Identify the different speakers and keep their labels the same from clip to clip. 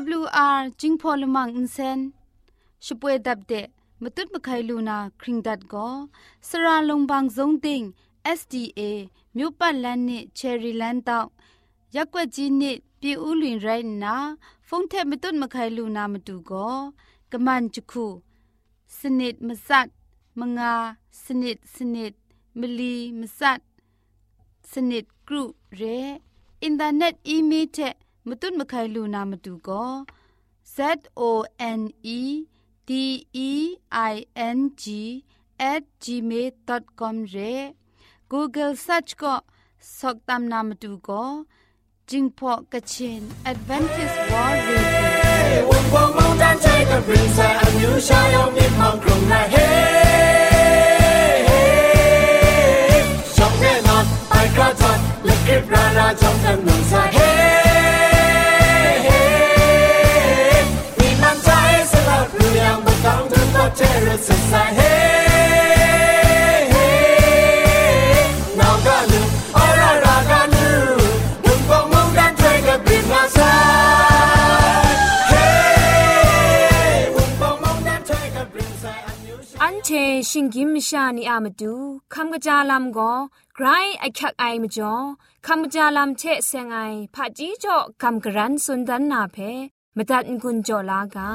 Speaker 1: AWR จิงพอลมังอินเซนช่วยดับเดมตุดมะไคลูนาคริงดัดก็สระลงบางซงติง SDA မြို့ပတ်လန်းနစ်ချယ်ရီလန်းတောက်ရက်ွက်ကြီးနစ်ပြည်ဦးလွင်ရိုင်းနာဖုန်ထက်မတွတ်မခိုင်လူနာမတူကောကမန်ချခုစနစ်မစတ်မငါစနစ်စနစ်မလီမစတ်စနစ်ဂရုရဲအင်တာနက် มตุนมะไคลูนามตุก็ Z O N E D E I N G at gmail.com เร Google search ก็สกตามนามตุก็จิงพอกะชิน Advantage World Radio
Speaker 2: วงวงมองด้านใจกับรินซาอันยูชายอมนิองกรุงนาเฮช่องแน่นอนไปกระทอดและคลิปราราช่องกันนงซาเฮ Solteiro sem sair Não ganu, orara ganu Nung bong mung dan trega bin lazai An che shingim mishani amadu Kam gajalam go ร
Speaker 3: ไอคักไอมจ่อคำจาลามเชะเซงไอผาจีจ่อคำกรันสุนดันนาเพมตัดกุญจ่อลากา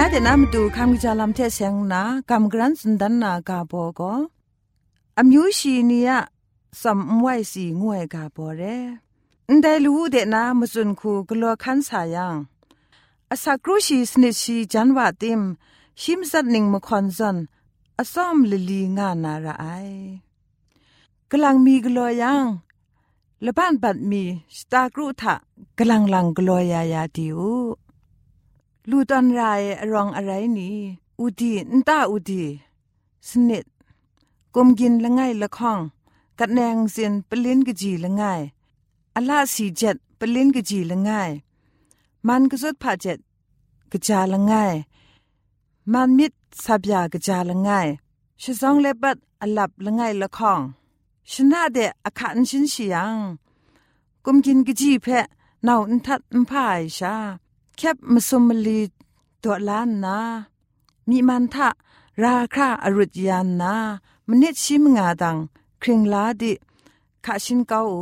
Speaker 4: นาเดนามาดูคำกิจาลำเทเซงนากำกรันสุนดันนากาโบก็อมิวชีเนียสัมไวสีงวยกาโบเรนได้รู้เดนามสุนคูกลัวคันสายังอาศักรุชีสนิชีจันวาติมชิมสัดนิงมคอนซันอซ้อมลลีงานาระไอกำลังมีกลัวยังละบ้านบัดมีสตากรุทะกำลังลังกลัวยายาดิว ลูตันไรรองอะไรนี่อุดีนตาอุดีสนิดกุมกินละไงละข้องกัดแนงเสียนปลิ้นกะจีละไงอลาสีเจ็ดปลิ้นกะจีละไงมันก็สุดผาเจ็ดกะจาละไงมันมิดสับยากะจาละไงชซองเลบัดอลับละไงละข้องชนะเดอคันชินเสียงกุมกินกะจีเพะนาอุนทัดอุพายชา แคบมสุมลีตัวล้านนา มีมันทะราคาอรุจยานนามเนชิมงาดังคริงลาดิขาชินเกาอ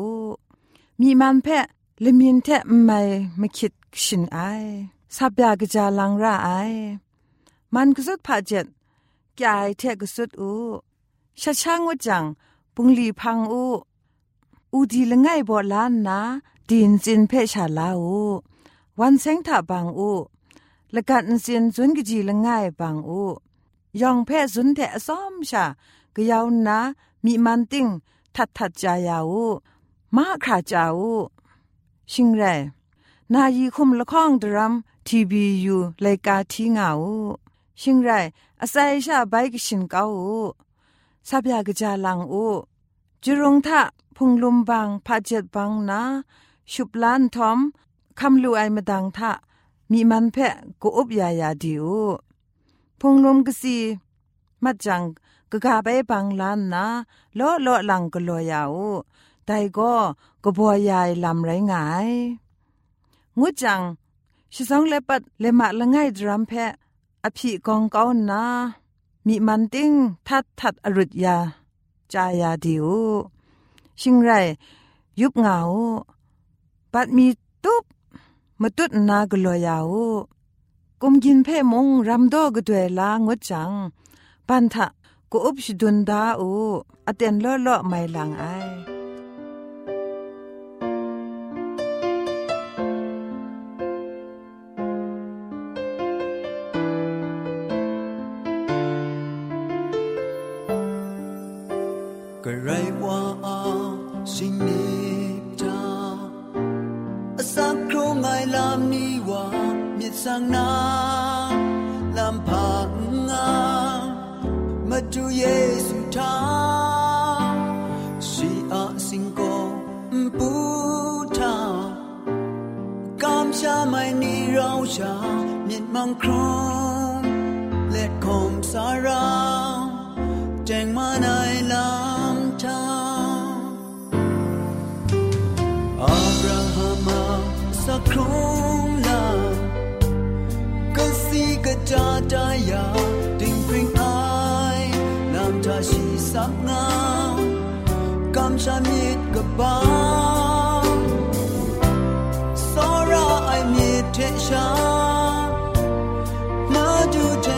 Speaker 4: มีมันแพะเลมินแทะไม่ไม่คิดชินไอสับยากจาลังราไอ มันก็สุดผาเจ็ดกายแทะก็สุดอูชะช่างว่าจังปุงลีพังอูอูดีละไงบ่ล้านนาดินจินเพชาลาอู วันเซงถาบางอูละกันเซียนซุนกจีละง่ายบางอูยองแพ่ซุนแทะซ้อมชากยาวนามีมันติ้งทัดทัดจายาอูมาคราจาอูชิงไรนายีคุมละข้องดรัมทีบียูรายกาทีงาอูชิงไรอาศัยชาใบกชินเกาอูสับยากจาลังอูจุรงทะพุงลุมบางพาเจ็ดบางนาชุบล้านทอม คำลูไอมาดังทะมีมันเพะกูอุบยายาดิวพงลมกสีมัดจังกะกาไปบังลานนะโลโลหลังก็ลัวยาวแต่ก็กบัวยายลำไรงายงูจังชิสองเลปัดเลมาละไงดรัมเพะอภิกองเก้านามีมันติ้งทัดทัดอรุดยา จายาดิวชิงไรยุบเหงาปัดมีตุ๊บ มตุดนากลัวยาวกุมกินเพ่มงรำดอกด้วยลางดจัง ปันทะกูอุบชดุนดาอูอเตนเลอะเลาะไอา
Speaker 5: มนี้ว่ามีสังนาลำพังงามาจูเยซูทาชีอาสิงโกปูทากามชาไม่นี้เราชามียนมังครองและคมสาราแจงมาในลำทาอับราฮัมาสักครู่ cha ya tình bình ai nam cha chỉ sắc ngao cam cha miết gặp ba so ra ai miết thế cha ma du thế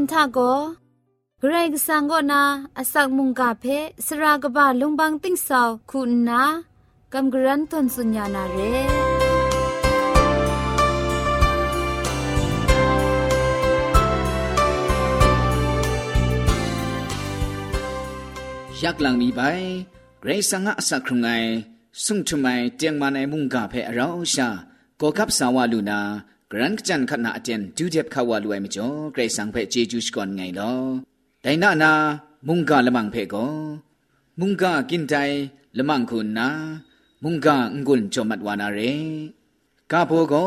Speaker 1: ยะจันทาโกเกรกสังก็นาอสักมุงกาเพสรากบะลุงบังติ้งสาวคุณนากำกรันทนสุญญานาเร
Speaker 6: ยักลังมีไปเกรซังอะสักครุงไงสุงทุไมเตียงมาในมุงกาเพอเราชาก็คับสาวาลูนา กรันจันขณะเตียนดูเจ็บขาวาลูไอมจ่อเกรซังเพเจจูสก่อนไงลอแต่นานามุงกาละมังเพก็มุงกากินใจละมังคุณนามุงกางุนจอมัดวานาเรกาโบก็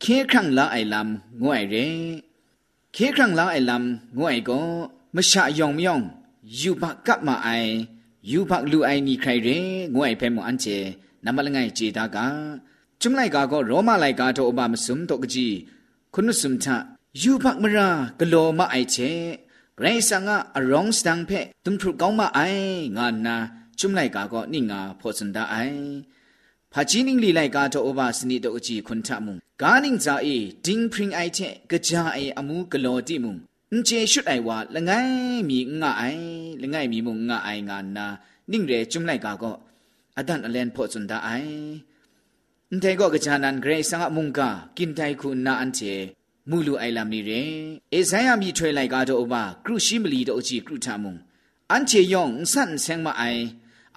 Speaker 6: เคครั้งละไอลำงวยเร เคครั้งละไอลำงวยก็มชะยองมยองยูบักกับมาไอยูบักลูไอนี่ใครเรงวยเพมอันเจนำมาละไงเจตากา จุมไลกาก็โรมาไลกาโตอบามสุมตกจีคุณสุมทะยูบักมรากะโลมาไอเจไรสังอะอรองสตังเพตุมทรุกองมาไองานนาจุมไลกาก็นี่งาพอสันดาไอ ဖာကြီးနင်းလီလိုက်ကားတော့ဘစနိတော့အကြည့်ခွန်ထမှုဂါနင်းဇာအေဒင်းပရင်အိုက်တဲ့ကြာအေအမှုဂလောတိမှု အန်ချေရှုတ်အိုင်ဝါလငိုင်းမီငါအိုင်လငိုင်းမီမုံငါအိုင်ငါနာနင်းရဲจุမ်လိုက်ကာကောအဒန်အလန်ဖို့စွန်ဒအိုင်အ န်တေကောကချာနန်ဂရေဆာမုန်ကာကင်တိုင်ခုနာအန်ချေမူလူအိုင်လမ်နီရဲအေဇိုင်းယမီထွေလိုက်ကာတော့ဘာကရုရှိမလီတော့အကြည့်ကရုထမုံအန်ချေယောင်ဆန်ဆန်မအိုင်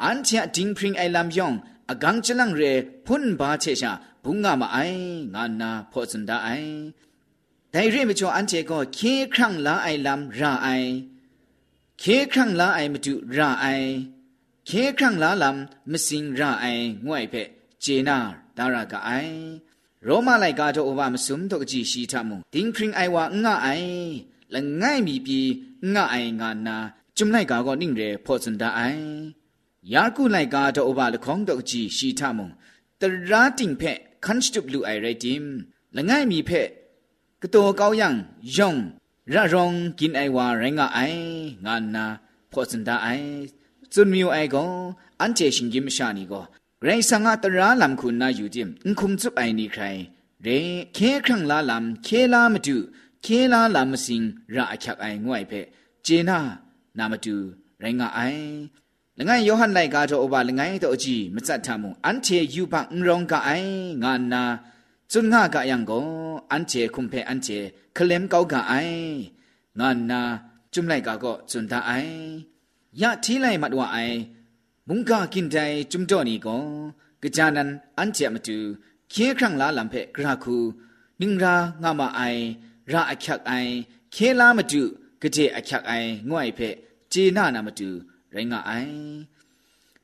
Speaker 6: အန်ချေတင်းပရင်အိုင်လမ်ယောင်အဂန်းချလန်ရဲဖွန်ဘာချေရှာဘုံငါမအိုင်ငါနာဖို့စွန်ဒအိုင်ဒိုင်ရဲမချောအန်ချေကိုခေခန့်လာအိုင်လမ်ရာအိုင်ခေခန့်လာအိုင်မတူရာအိုင်ခေခန့်လာလမ်မစင်ရာအိုင်ငွိုင်ဖက်ဂျေနာ ဒါရကအိုင်ရောမလိုက်ကားတော့ဘာမစုံတော့ကြည့်ရှိထမှုတင်းခရင်အိုင်ဝါငါအိုင်လငိုင်မီပြီငါအိုင်ငါနာจุမ်လိုက်ကာကောနင့်ရဲဖောစန်ဒအိုင်ယာကုလိုက်ကားတော့ဘာလခေါင်းတော့ကြည့်ရှိထမှုတရာတင်ဖက်ခန့်စတုဘလူအိုင်ရဲတင်လငိုင်မီဖက်ကတော်ကောင်းယံယောင်ရရောင်กินไอวาไรงะไองานาพอสันดาไอจุนมิวไอก็อันเจชิงกิมชานีก็ ไรสังะตราลำคุณนาอยู่จิมอุคุมจุบไอนี่ใครเรเคครั้งลาลำเคลามาดูเคลาลำมสิงระอักไองวยเพเจนานามาดูไรงะไอလငယ်ယောဟန်လိုက်ကားတော့ဘာလငယ်တော့အကြည့်မစတ်ထမှုအန်ချေယူပါအင်ရောင်ကအိုင်ငါနာจุนงากะยังก็อันเจคุมเพอันเจเคลมเกากะไองานนาจุมไลกะก็จุนตาไอยะทีไลมัดว่าไอ มุงกากินใจจุมจ่อนี่ก็กะจานันอันเจมตุเคียครั้งลาลัมเพกราคูนิงรางามาไอราอคักไอเคลามตุกะเจอคักไอง่วยเพเจนานามตุไรงาไอ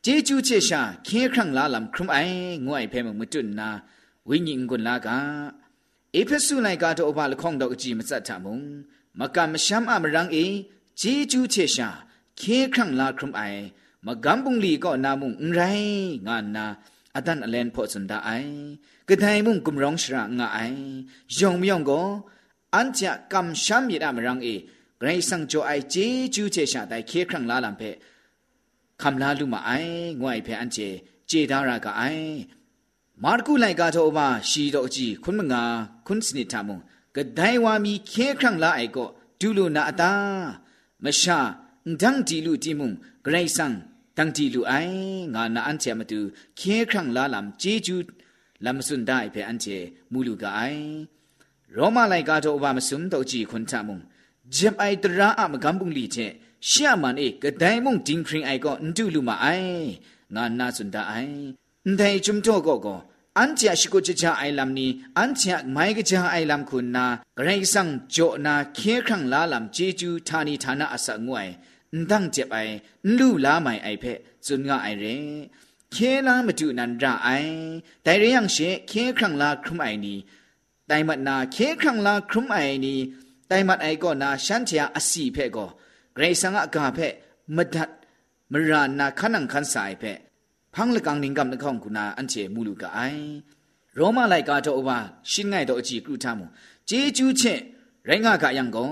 Speaker 6: เจจูเชชาเคียครั้งลาลัมครุมไอง่วยเพมมตุนนาวิญญิงกุนลากาเอเพสุไลกาโตอบาลข้องดอกจีมสัตถมุงมกะมชัมอะมรังเอเจจูเชชาเคครั้งลาครุมไอ မကမ်ပုန်လီကောနာမုံရိုင်းငါနာအတန်အလန်ဖောစန်ဒအိုင်ကတိုင်မုံကုံရောင်ရှရာငါအိုင်ယုံမြောင်ကိုအန်ချာကမ်ရှမ်ရမရန်အေဂရိစံဂျိုအိုင်ချီကျူးချေရှာတိုင်ခေခရံလာလံဖဲခမ်လာလူမအိုင်ငွိုင်ဖဲအန်ချေခြေဒါရာကအိုင်မာကုလိုက်ကတော့ဘာရှိတော့ကြည့်ခွန်းမငါခွန်းစနစ်ထမုံကဒိုင်ဝါမီခဲခန့်လာအိုက်ကိုဒူလိုနာအတာမရှာဒန်းတီလူတီမုံဂရိတ်ဆန် 当地路哎，我那安切么都健康拉兰解救，那么顺带陪安切母路个哎，罗马来噶都把么顺道去困他们，接爱得让阿么干崩理解，下满哎个呆梦顶平哎个唔丢路嘛哎，我那顺带哎，唔带中多个个。အန်ချာရှိကိုချာအိုင်လမ်နီအန်ချာမိုင်ကချာအိုင်လမ်ခုနာဂရိဆန်ဂျိုနာခေခန့်လာလမ်ဂျေဂျူဌာနီဌာနအစငွိုင် န်တန့်ကျပိုင်လူလာမိုင်အိုက်ဖက်ဇွန်ငါအိုင်ရင်ခဲလာမတူနန္ဒအိုင်ဒိုင်ရယံရှေခဲခရံလာခရမိုင်နီတိုင်မနာခဲခရံလာခရမိုင်နီတိုင်မအိုက်ကောနာရှန်ချာအစီဖက်ကောဂရေဆန်ကအကာဖက်မဒတ်မရာနာခနန်ခန်ဆိုင်ဖက်ဖန်းလကန်နင်ကမ်နခေါင်ကုနာအန်ချေမူလူကအိုင်ရောမလိုက်ကားတော့ဘာရှင်းငိုက်တော့အကြည့်ကုထမှုဂျေကျူးချင်း ရိုင်းငါကယံကော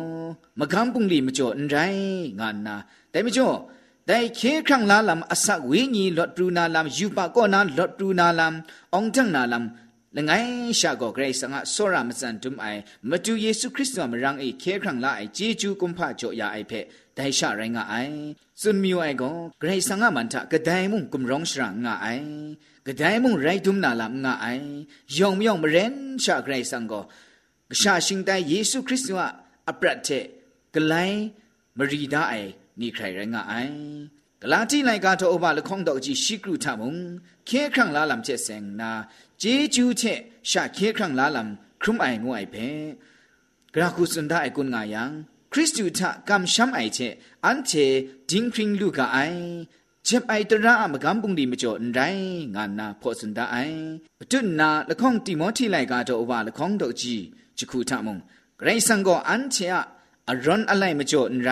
Speaker 6: မကန်းပုန်လီမကျော်အန်တိုင်းငါနာတိုင်မကျော်တိုင်ခေခန့်လာလမ်အစဝိညီလော့ပရူနာလမ်ယူပါကောနာလော့ပရူနာလမ်အောင်တန်နာလမ်လငိုင်းရှာကောဂရိတ်စငါဆောရမစန်ဒုမိုင်မတူယေရှုခရစ်တော်မရန်အေခေခန့်လာအေဂျေဂျူကွန်ဖာကျော်ယာအိုက်ဖက်ဒိုင်ရှာရိုင်းငါအိုင်စွန်မီယိုအိုင်ကောဂရိတ်စငါမန်တာကဒိုင်မုံကွန်ရောင်ရှရာငါအိုင်ကဒိုင်မုံရိုက်ဒုမနာလမ်ငါအိုင်ယောင်မြောင်မရင်ရှာဂရိတ်စံကော ะไงชาก็เกรสังะโซรามสันตุมไอมาดูเยซูคริสต์มรังไอเคครั้งลาไอเจจูกุมพะจ่อยาไอเพไดชะไรงะไอซุนมิวไอก็เกรสังะมันทะกะไดมุงกุมร้องชรางะไอกระไดมุงไรดุมนาลำงาไอยองมยองมเรนชาไกรสังก็กชาชิงไดเยซูคริสต์ว่าอปรัตเทกไลมรีดาไอนี่ใครไรงาไอกลาที่ไลกาโตอบาละข้องดอกจีชิกรุทามุงเคครั้งลาลำเจเซงนาเจจูเชชาเคครั้งลาลำครุมไองวยเพกราคุสุนดาไอกุนงายังคริสตูทะกำช้ำไอเชอันเชดิงคริงลูกาไอเจ็บไอตระมกำปุงดีมจ่อไรงานนาพอสุนดาไอตุนนาละข้องติมอที่ไลกาโตอบาละข้องดอกจี จิคูทะมุงไกรสังก็อันเชอะอรอนอะไรมจ่อไร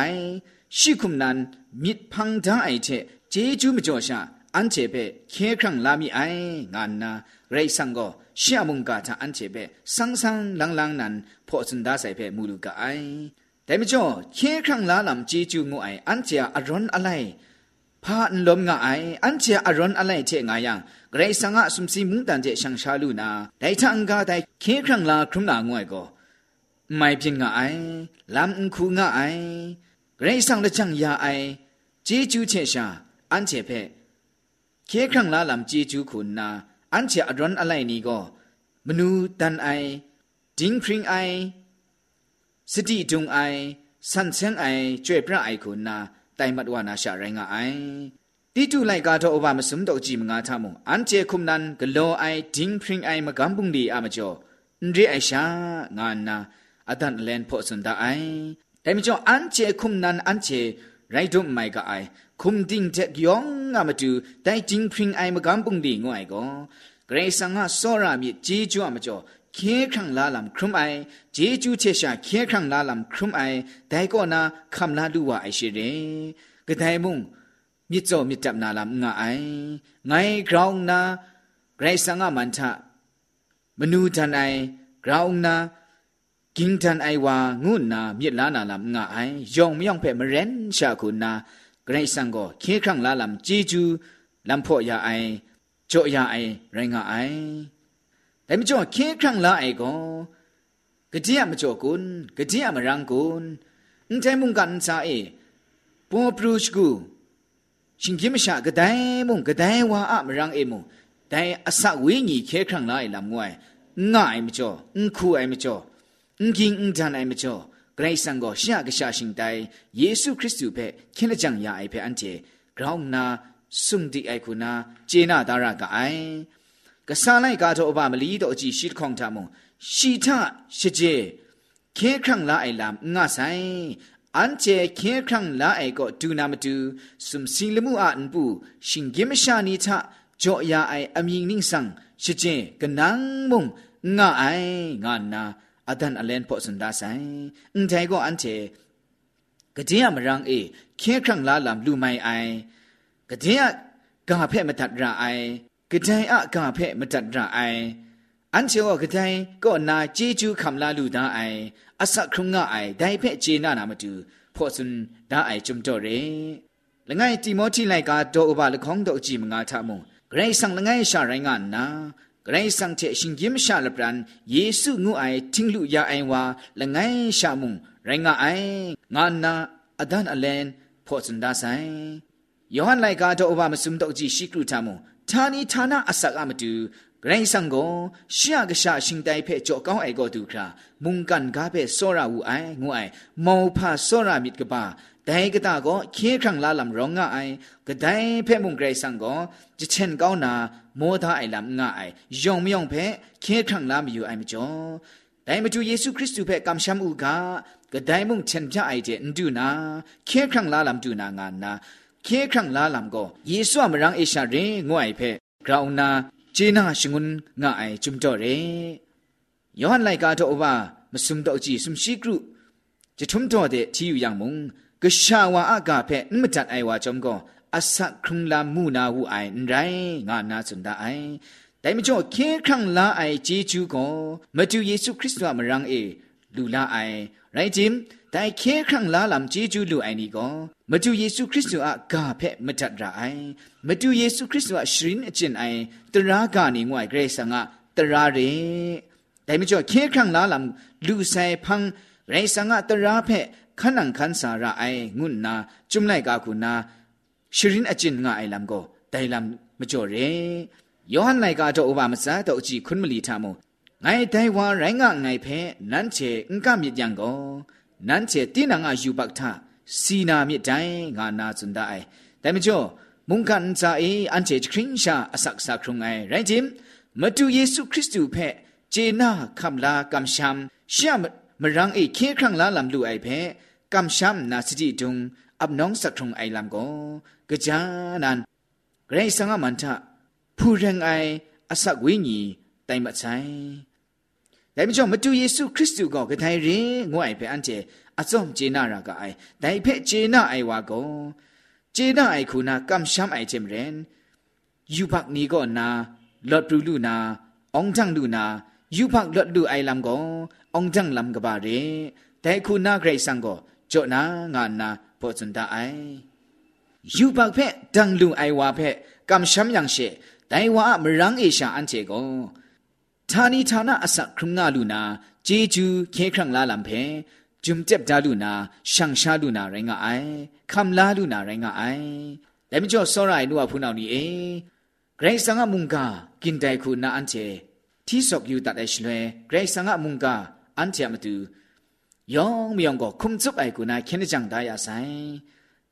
Speaker 6: ရှိခုမနန်မြစ်ဖန်းဒိုင်းအိုက်တဲ့ဂျေဂျူးမကျော်ရှာအန်ချေပဲခဲခန့်လာမိအိုင်ငါနာရိတ်ဆန်ကိုရှေ့မုန်ကတာအန်ချေပဲဆန်းဆန်းလန်းလန်းနန်ဖောစန်ဒါဆိုင်ပဲမူလူကအိုင်แต่ไม่จ่อเคครั้งลาลำจีจูงูไออันเจียอรอนอะไรพาอันลมงา ဂရိဆန်ငါအစမစီမုန်တန်ကျရှန်ရှာလူနာဒိုင်ချန်ကာဒိုင်ခေခရံလာခရုနာငွယ်ကိုမိုင်ပြင်းငါအိုင်လမ်ခုငါအိုင်ဂရိဆန်တချန်ယာအိုင်ဂျေဂျူးချက်ရှာအန်ချေဖက်ခေခရံလာလမ်ဂျေဂျူးခုနာအန်ချေအဒရွန်အလိုက်နီကိုမနူတန်အိုင်ဒင်းခရင်အိုင်စတိတုံအိုင်ဆန်ဆန်အိုင်ကျွေပြအိုင်ခုနာတိုင်မတ်ဝါနာရှာရိုင်းငါအိုင် တိတုလိုက်ကားတော့အဘမစုံတော့ကြည့်မငါထမုံအန်ကျေခုမနန်ဂလောအိုင်ဒင်းဖရင်အိုင်မကမ်ပုန်ဒီအမကျော်အန်ရီအရှာငါနာအဒန်လန်ဖို့စန်ဒအိုင်ဒါမကျော်အန်ကျေခုမနန်အန်ကျေရိုက်ဒုံမိုင်ကအိုင်ခုမဒင်းတက်ယောင်ငါမတူတိုင်ဒင်းဖရင်အိုင်မကမ်ပုန်ဒီငွိုင်ကောဂရေဆန်ငါစောရမြေဂျေဂျွအမကျော်ခေခန့်လာလမ်ခရုမိုင်ဂျေဂျူချက်ရှာခေခန့်လာလမ်ခရုမိုင်ဒိုင်ကောနာခမ်လာလူဝအိုင်ရှိတဲ့ဂဒိုင်မုံ မြစ်စောမြစ်တပ်နာလမ်ငါအိုင်ငိုင်ဂရောင်းနာဂရိစငါမန်ထမနူတန်အိုင်ဂရောင်းနာကင်းတန်အိုင်ဝါငုနာမြစ်လာနာလမ်ငါအိုင်ယောင်မြောင်ဖဲမရန်ရှာခုနာဂရိစံကိုခေခန့်လာလမ်ဂျီဂျူလမ်ဖို့ရအိုင်ကြော့ရအိုင်ရိုင်းငါအိုင်แต่ไม่จ่อเคครั้งละไอ้ก็กะเจียมจ่อกุนกะเจียมรังกุนอุ้งใจมุงกันซาเอปอปรูชกู ရှင်ကြီးမရှာကဒိုင်မုံကဒိုင်ဝါအမရန်အေမုံဒိုင်အစဝင်းကြီးခဲခန့်လာအိလမ်ငွိုင်ငါအိမကျော်အန်ခူအိမကျော်အန်ကင်းအန်တန်အိမကျော်ဂရိတ်ဆန်ကိုရှာကရှာရှင်တိုင်ယေရှုခရစ်သူဖဲခင်လကြံရအိဖဲအန်ကျေဂရောင်းနာဆုံဒီအိုက်ခုနာဂျေနာဒါရကအိုင်ကဆာလိုက်ကားတော့အဘမလီတော့အကြည့်ရှိခေါင်တာမုံရှီထရှကျေခဲခန့်လာအိလမ်ငါဆိုင် อันเจเคียครั้งละไอก็ดูนามาดูสุมสิลมูอาอันปูชิงกิมชานิทะจ่อยาไออามิงนิ่งสังชิเจกนังมุงงาไองานนาอาดันอเลนพอสันดาไซอันไทก็อันเจกะเดียมรังเอเคียครั้งละลำลูไม่ไอกะเดียกาเพมาตัดระไอกะไดอะกาเพมาตัดระไออันเจก็กะไดก็นาจีจูคำลาลูดาไอ အစခရုငါအိုင်ဒိုင်ဖက်ဂျေနာနာမတူဖော့စွန်ဒါအိုင်ဂျုံတော့ရဲလငယ်တီမောတီလိုက်ကတော့အဘလခေါင်းတော့ကြည့်မငါထမုံဂရိတ်ဆန်လငယ်ရှာရိုင်းကနာဂရိတ်ဆန်တဲ့ရှင်ကြီးမရှာလပရန်ယေစုငုအိုင်တင်းလူရအိုင်ဝါလငယ်ရှာမုံရိုင်းကအိုင်ငါနာအဒန်အလန်ဖော့စွန်ဒါဆိုင်ယောဟန်လိုက်ကတော့အဘမစုံတော့ကြည့်ရှိကလူထမုံဌာနီဌာနအစကအမတူ ဂရိဆန်ကိုရှာကရှာရှင်တိုင်ဖဲကြောကောင်းအိုင်ကိုတူခရာမုန်ကန်ကားဖဲစောရဝူအိုင်ငွအိုင်မောဖာစောရမြစ်ကပါဒိုင်ကတာကိုခေခန့်လာလမ်ရောငါအိုင်ကဒိုင်ဖဲမုန်ဂရိဆန်ကိုချချန်ကောင်းနာမောသားအိုင်လမ်ငါအိုင်ယုံမြောင်ဖဲခေခန့်လာမယူအိုင်မကျော်ဒိုင်မတူယေရှုခရစ်တုဖဲကမ်ရှမ်ဥကကဒိုင်မုန်ချန်ပြအိုင်တဲ့အန်ဒူနာခေခန့်လာလမ်ဒူနာငါနာခေခန့်လာလမ်ကိုယေရှုအမရန်အေရှာရင်ငွအိုင်ဖဲဂရောင်းနာ จีน่าชงุนง่ายจุมจ่อเรย้อนไลกาโตอว่ามสุมตอจีสุมชีกรุจะทุมจ่อเดที่อยู่อย่างมุงกชาวาอากาเพนมจัดไอวาจอมก็อาศักครุงลามูนาหูไอนไรงานาสุนดาไอแต่ไม่จ่อเคครั้งลาไอจีจูก็มาดูเยซูคริสต์ว่ามรังเอลูลาไอไรจิม တိုင်ခဲခန့်လာလမ်ဂျေဂျူးလူအိုင်ဒီကောမတူယေရှုခရစ်တုအဂါဖက်မတတ်ရအိုင်မတူယေရှုခရစ်တုအရှရင်အကျင်အိုင်တရာကနေငွိုင်ဂရေဆာငါတရာရဲတိုင်မကျော်ခဲခန့်လာလမ်လူဆိုင်ဖန်းရေဆာငါတရာဖက်ခနန်ခန်စာရအိုင်ငုနာจุမ်လိုက်ကာခုနာရှရင်အကျင်ငါအိုင်လမ်ကိုတိုင်လမ်မကျော်ရဲယောဟန်လိုက်ကာတော့ဥပမစားတော့အကြည့်ခွန်းမလီထမုံငိုင်တိုင်ဝါရိုင်းငါငိုင်ဖဲနန်းချေအင်ကမြစ်ကြံကော နန်းချေတင်းနာငါယူဘတ်တာစီနာမြစ်တိုင်းငါနာစွန်ဒိုင်ဒါမကျော်မုန်ကန်စာအေအန်ချေခရင်ရှာအဆက်ဆာခုံငိုင်ရိုင်းချင်းမတူယေရှုခရစ်သူဖက်ဂျေနာကမ်လာကမ်ရှမ်ရှမ်မရန်းအေခေခန့်လာလမ်လူအိုင်ဖက်ကမ်ရှမ်နာစတီတုံအပ်နောင်စခုံအိုင်လမ်ကိုကြာနန်ဂရိတ်စံငမန်တာဖူရင်အိုင်အဆက်ဝင်းကြီးတိုင်မဆိုင် 来不就没主耶稣基督个个太人，我爱被安姐阿总接纳那个爱，但一被接纳爱话个，接纳爱苦那感伤爱这么人，有怕你个那落不路那，肮脏路那，有怕落路爱啷个，肮脏啷个把人，但苦那个上个，就那俺那不存大爱，有怕被当路爱话被感伤样些，但话没让一下安姐个。 นเจก็ทานีทานาอสักครุงงาลูนา เจจูเคครั้งลาลำเพจุมเจ็บดาลูนาช่างชาลูนาไรงะไอคำลาลูนาไรงะไอแต่ไม่จอสอไรนัวพูนเอานี่เอเกรซังะมุงกากินไดคูนาอันเจที่สกอยู่ตัดไอชลเวเกรซังะมุงกาอันเจมาดูยองมียองก็คุมจุบไอกูนาเคนจังได้อาศัย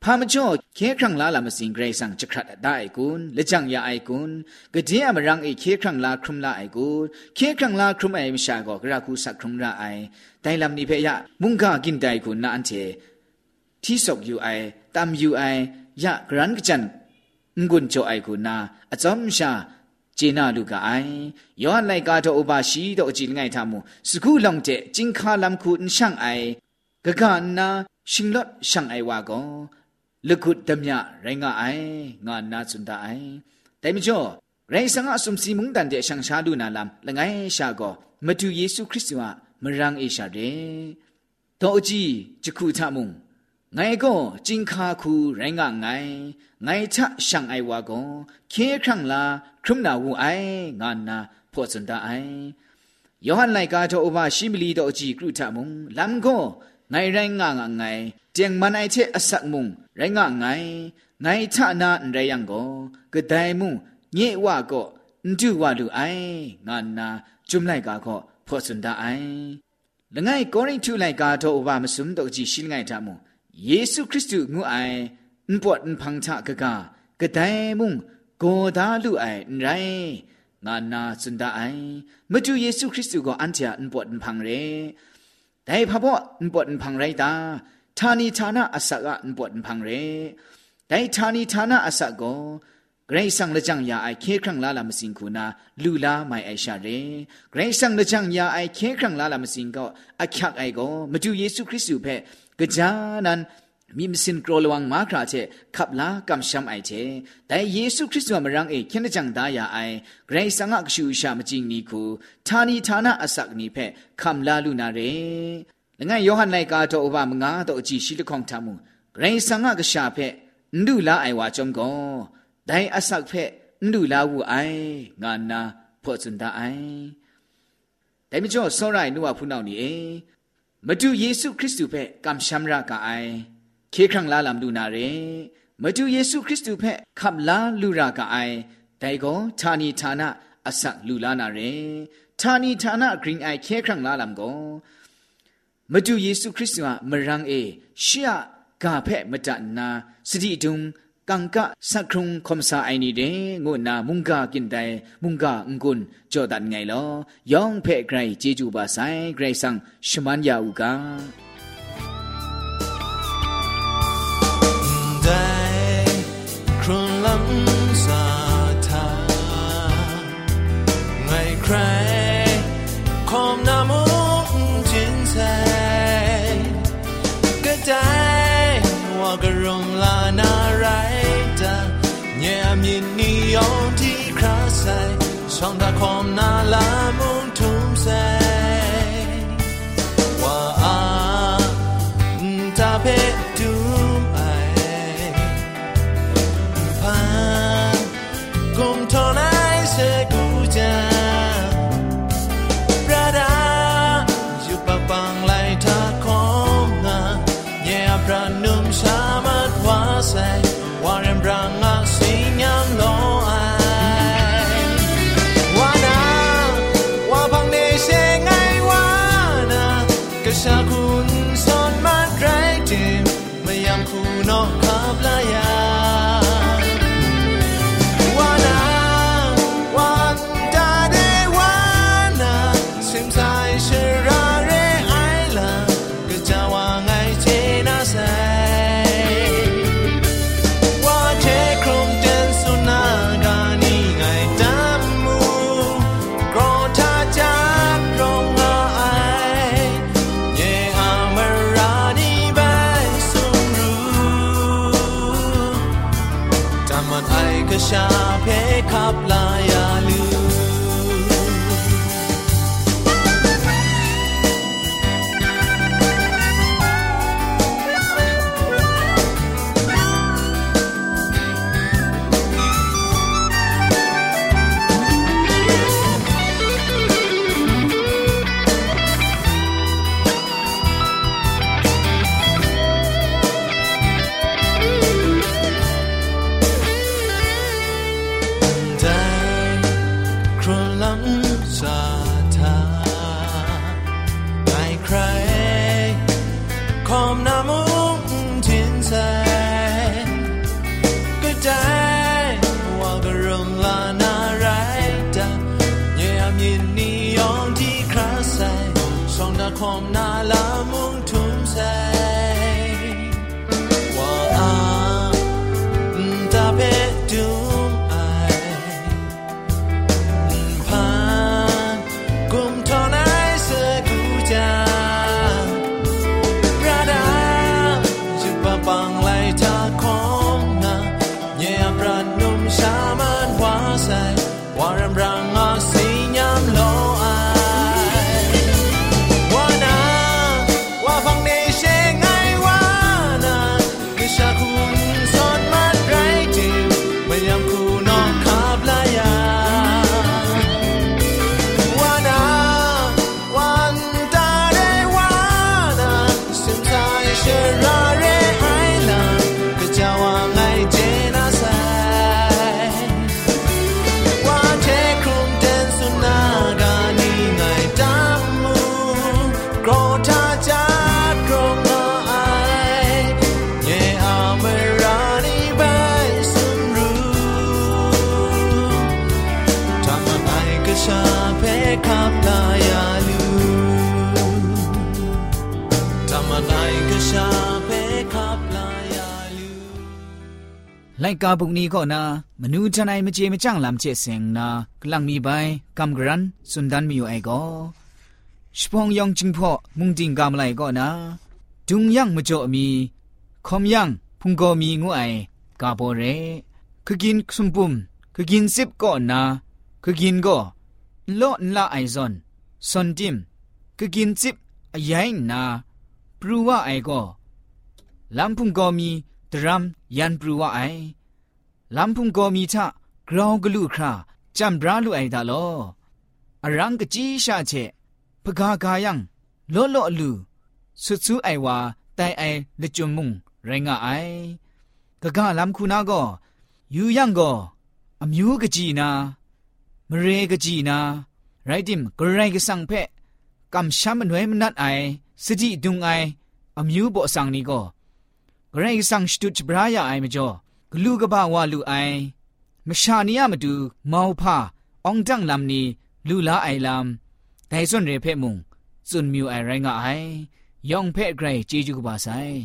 Speaker 6: พามจ่อเคครั้งลาลามาสิงเกรซังจะครัดได้กุนและจังยาไอกุนกะเดียมรังไอเคครั้งลาครุมลาไอกุนเคครั้งลาครุมไอมชาก็กระคูสักครุมราไอไดลำนี้เพยะมุงกากินไดกุนนาอันเจที่สกอยู่ไอตามอยู่ไอยะกรันกจันงุนจ่อไอกุนาอจอมชาจีน่าลูกไอย้อนไลกาโตอุบาชีโตจิลไงทามูสกุลองเจจิงคาลำคูนช่างไอกะกานาชิงลอดช่างไอวาก็ လကုတမြရိုင်းငါအိုင်ငါနာစွန်တအိုင်တိုင်မကျော်ရိုင်းစငါအစုံစီမုန်တန်တဲ့ရှန်ရှာဒူနာလမ်လငိုင်းရှာကောမတူယေရှုခရစ်တုဟာမရန်အေရှာတဲ့တော့အကြီးဂျခုထမုံငိုင်ကောจิงခါခုရိုင်းငါငိုင်ငိုင်ချရှန်အိုင်ဝါကောခေခန့်လာခရုမနာဝူအိုင်ငါနာဖောစွန်တအိုင်ယောဟန်လိုက်ကားတော့အဘရှိမလီတော့အကြီးကရုထမုံလမ်ကောငိုင်ရိုင်းငါငါငိုင် เจียงมันไอเชอสักมุงไรงะไงไงชะนาไรยังก็กะไดมุงเ nye ว่าก็จุว่าลูไองานนาจุมไลกาก็พอสุนดาไอละไงกอริทุไลกาโตอบามสุมตกจีชิลไงทามุเยซูคริสต์งูไอนปวดนพังชะกะกากะไดมุงโกดาลูไอไรงานนาสุนดาไอมจุเยซูคริสต์ก็อันเทียนปวดนพังเรแต่พะบ่นป วดนพังไรตาทานีทานะอสักะนปวดพังเรแต่ทานีทานะอสักก็เกรซังละจังยาไอเคครั้งลาลามสิงคูนาลูลาไม่ไอชาเรเกรซังละจังยาไอเคครั้งลาลามสิงก็อักยักไอก็มาดูเยซูคริสต์เพกะจานันมีมสินกรอลวังมาคราเชขับลากำช้ำไอเชแต่เยซูคริสต์ว่ามารังเอเคนจังดายาไอเกรซังอักชูชามจิงนีคูทานีทานะอสักนีเพคำลาลูนาเร လငယ်ယောဟန်လိုက်ကားတော့ဘာမငါတော့အကြည့်ရှိလခေါင်ထမှုဂရိဆန်ငါကရှာဖက်နုလာအိုင်ဝါကြုံကောဒိုင်အဆက်ဖက်နုလာဝူအိုင်ငါနာဖော့စန်ဒအိုင်ဒိုင်မကျော်စောရိုင်နုဝဖူနောက်နီအေမတူယေရှုခရစ်တုဖက်ကမ်ရှမ်ရာကအိုင်ခေခန့်လာလမ်လူနာရေမတူယေရှုခရစ်တုဖက်ခပ်လာလူရာကအိုင်ဒိုင်ကောဌာနီဌာနအဆက်လူလာနာရေဌာနီဌာနဂရင်းအိုင်ခေခန့်လာလမ်ကော မတူယေရှုခရစ်တုဟာမရန်အေရှေကဖဲ့မတနာစတိတုံ
Speaker 7: ကန်ကစခရုံခ ோம் ဆာအိုင်နီတဲ့ငိုနာမုန်ကာကင်တိုင်မုန်ကာငွန်းကြောဒတ်ငိုင်လောယောင်ဖဲ့ဂရိုင်ဂျေဂျူပါဆိုင်ဂရိုင်ဆန်ရှမန်ယာဦးကာ sig. Söndag kom alla mun tom. ไรา
Speaker 5: เพขับลายกาบุก
Speaker 6: นี้ก็นะมนูจันไอมเจมจังลำเจเสงนะกลังมีใบกำกรันสุนดันมีอยู่ไอก็ชพองยองจิงพอมุงติงกามไลก็นะดุงยังมจ่อมีคอมยังพุงก็มีงูไอกาโบเรคือกินสุมปุ่มคือกินซิบก็นะคือกินก็โลนละไอซอนซอนจิมคือกินซิบอยัยนา ปรูว่าไอก็ลำพุงก็มีดรัมยันปรูว่าไอ ลำพุงก็มีทะกราวกลุคราจำบราลุไอดาโลอรังกจีชาเชพกากายังโลโลลูสุดซูไอวาไตไอเลจุมุงไรงะไอกะกะลำคูนาก็ยูยังก็อมิวกจีนามเรกจีนา ကမ်ရှမ်းနွယ်မနတ်အိုင်စတိဒုံအိုင်အမျိုးပေါ်ဆောင်နီကိုဂရိတ်ဆောင်စတုချဘရာယာအိုင်မကျော်ဂလူကဘာဝလူအိုင်မရှာနီယမတူမောင်ဖာအောင်တန့်လမ်နီလူလာအိုင်လမ်ဒိုင်စွန်ရေဖဲ့မုံစွန်မြူအိုင်ရိုင်းငါအိုင်ယောင်ဖဲ့ဂရိတ်ဂျေဂျူကဘာဆိုင်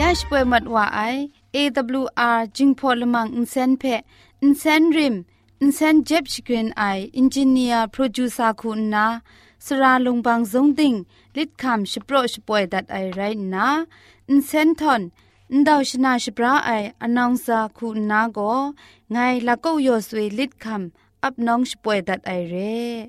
Speaker 6: ยองเพไกรจีจูกบา
Speaker 1: ชป่วยมัดว่าไอ AWR จิงพอลมังอินเซนเพอินเซนริมอินเซนเจ็บชกรีนไออินจิเนียร์โปรดิวซาคุณนาสราลงบางซงติงลิดคำชโปรชป่วยดัดไอไรนาอินเซนทอนอินดาวชนาชปราไออนองซาคุณนาโกไงละก็ยอสวยลิดคำอับน้องชป่วยดัดไอเร่